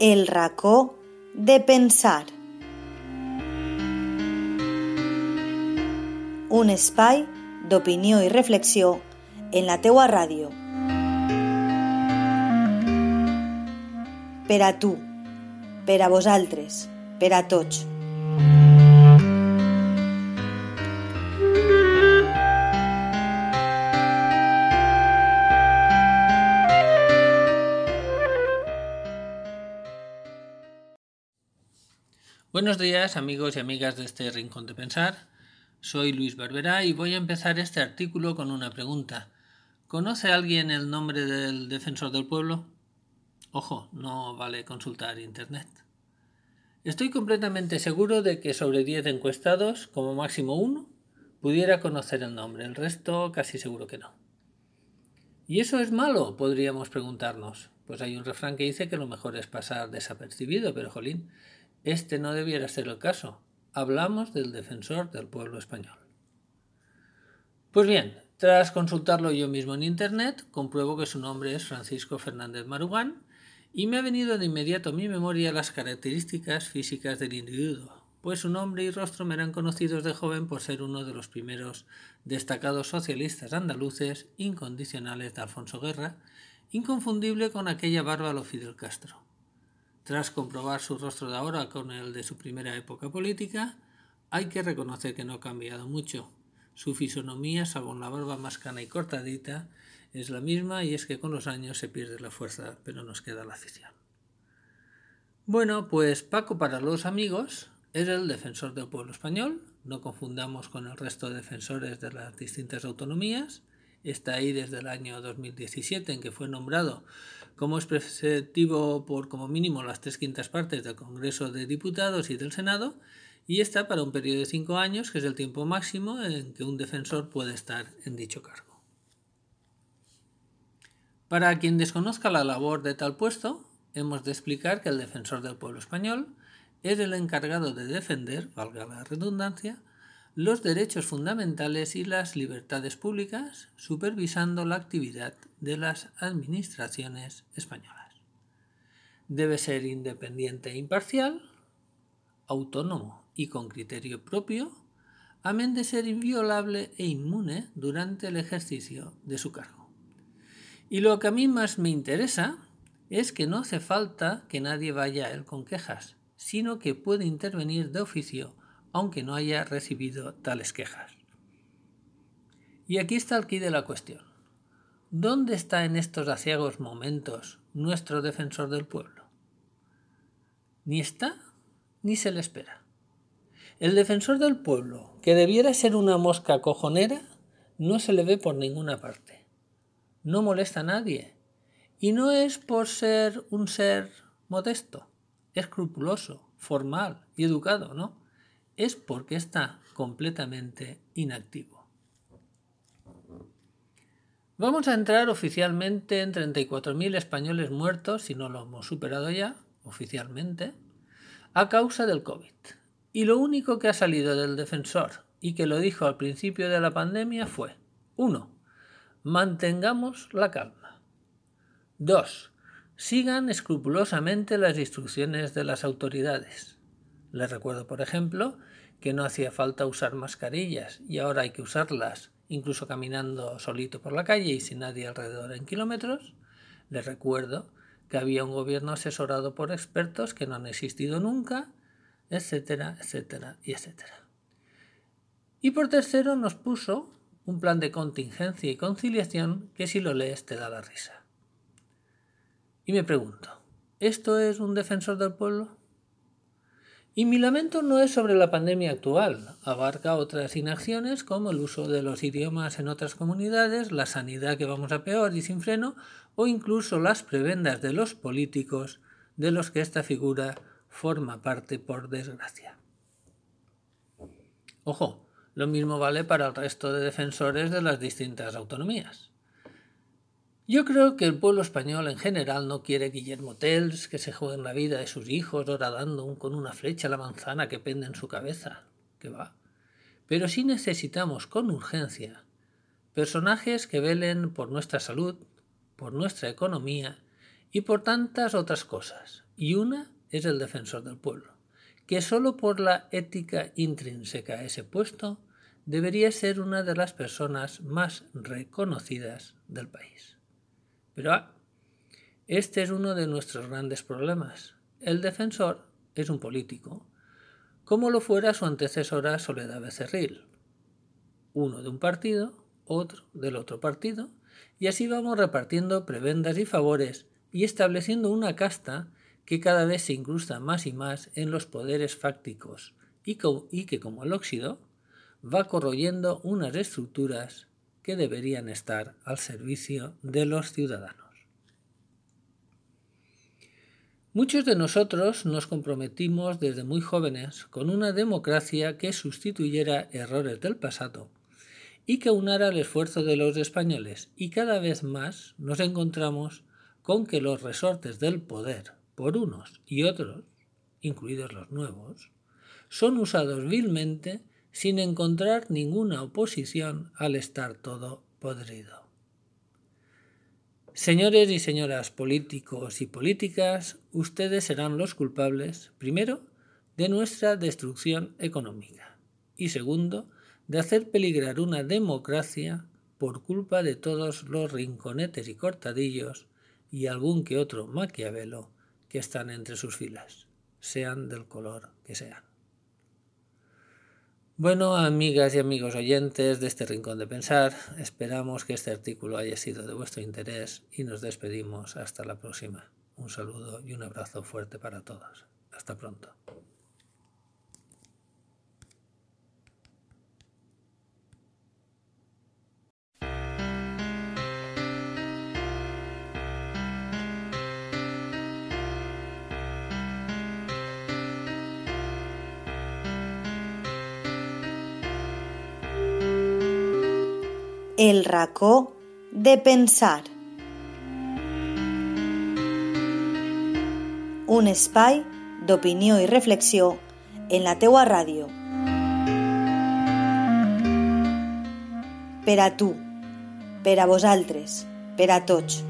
El racó de pensar. Un espai d'opinió i reflexió en la teua ràdio. Per a tu, per a vosaltres, per a tots. Buenos días amigos y amigas de este Rincón de Pensar. Soy Luis Barberá y voy a empezar este artículo con una pregunta. ¿Conoce alguien el nombre del defensor del pueblo? Ojo, no vale consultar Internet. Estoy completamente seguro de que sobre 10 encuestados, como máximo uno, pudiera conocer el nombre. El resto casi seguro que no. ¿Y eso es malo? Podríamos preguntarnos. Pues hay un refrán que dice que lo mejor es pasar desapercibido, pero jolín, este no debiera ser el caso. Hablamos del defensor del pueblo español. Pues bien, tras consultarlo yo mismo en Internet, compruebo que su nombre es Francisco Fernández Marugán y me ha venido de inmediato a mi memoria las características físicas del individuo, pues su nombre y rostro me eran conocidos de joven por ser uno de los primeros destacados socialistas andaluces incondicionales de Alfonso Guerra, inconfundible con aquella barba Fidel Castro. Tras comprobar su rostro de ahora con el de su primera época política, hay que reconocer que no ha cambiado mucho. Su fisonomía, salvo la barba más cana y cortadita, es la misma y es que con los años se pierde la fuerza, pero nos queda la afición. Bueno, pues Paco para los amigos es el defensor del pueblo español, no confundamos con el resto de defensores de las distintas autonomías, está ahí desde el año 2017 en que fue nombrado como es por como mínimo las tres quintas partes del Congreso de Diputados y del Senado, y está para un periodo de cinco años, que es el tiempo máximo en que un defensor puede estar en dicho cargo. Para quien desconozca la labor de tal puesto, hemos de explicar que el defensor del pueblo español es el encargado de defender, valga la redundancia, los derechos fundamentales y las libertades públicas, supervisando la actividad de las administraciones españolas. Debe ser independiente e imparcial, autónomo y con criterio propio, amén de ser inviolable e inmune durante el ejercicio de su cargo. Y lo que a mí más me interesa es que no hace falta que nadie vaya a él con quejas, sino que puede intervenir de oficio aunque no haya recibido tales quejas. Y aquí está el quid de la cuestión. ¿Dónde está en estos aciagos momentos nuestro defensor del pueblo? Ni está ni se le espera. El defensor del pueblo, que debiera ser una mosca cojonera, no se le ve por ninguna parte. No molesta a nadie. Y no es por ser un ser modesto, escrupuloso, formal y educado, ¿no? Es porque está completamente inactivo. Vamos a entrar oficialmente en 34.000 españoles muertos, si no lo hemos superado ya, oficialmente, a causa del COVID. Y lo único que ha salido del defensor y que lo dijo al principio de la pandemia fue 1. Mantengamos la calma. 2. Sigan escrupulosamente las instrucciones de las autoridades. Les recuerdo, por ejemplo, que no hacía falta usar mascarillas y ahora hay que usarlas, incluso caminando solito por la calle y sin nadie alrededor en kilómetros. Les recuerdo que había un gobierno asesorado por expertos que no han existido nunca, etcétera, etcétera y etcétera. Y por tercero nos puso un plan de contingencia y conciliación que si lo lees te da la risa. Y me pregunto, ¿esto es un defensor del pueblo? Y mi lamento no es sobre la pandemia actual, abarca otras inacciones como el uso de los idiomas en otras comunidades, la sanidad que vamos a peor y sin freno, o incluso las prebendas de los políticos de los que esta figura forma parte por desgracia. Ojo, lo mismo vale para el resto de defensores de las distintas autonomías. Yo creo que el pueblo español en general no quiere Guillermo Tells que se jueguen la vida de sus hijos horadando con una flecha la manzana que pende en su cabeza, que va. Pero sí necesitamos con urgencia personajes que velen por nuestra salud, por nuestra economía y por tantas otras cosas. Y una es el defensor del pueblo, que solo por la ética intrínseca a ese puesto debería ser una de las personas más reconocidas del país. Pero ah, este es uno de nuestros grandes problemas. El defensor es un político, como lo fuera su antecesora Soledad Becerril, uno de un partido, otro del otro partido, y así vamos repartiendo prebendas y favores y estableciendo una casta que cada vez se incrusta más y más en los poderes fácticos y, que como el óxido va corroyendo unas estructuras que deberían estar al servicio de los ciudadanos. Muchos de nosotros nos comprometimos desde muy jóvenes con una democracia que sustituyera errores del pasado y que unara el esfuerzo de los españoles y cada vez más nos encontramos con que los resortes del poder por unos y otros, incluidos los nuevos, son usados vilmente sin encontrar ninguna oposición al estar todo podrido. Señores y señoras políticos y políticas, ustedes serán los culpables, primero, de nuestra destrucción económica y segundo, de hacer peligrar una democracia por culpa de todos los rinconetes y cortadillos y algún que otro maquiavelo que están entre sus filas, sean del color que sean. Bueno, amigas y amigos oyentes de este Rincón de Pensar, esperamos que este artículo haya sido de vuestro interés y nos despedimos hasta la próxima. Un saludo y un abrazo fuerte para todos. Hasta pronto. El racó de pensar. Un espai d'opinió i reflexió en la teua ràdio. Per a tu, per a vosaltres, per a tots.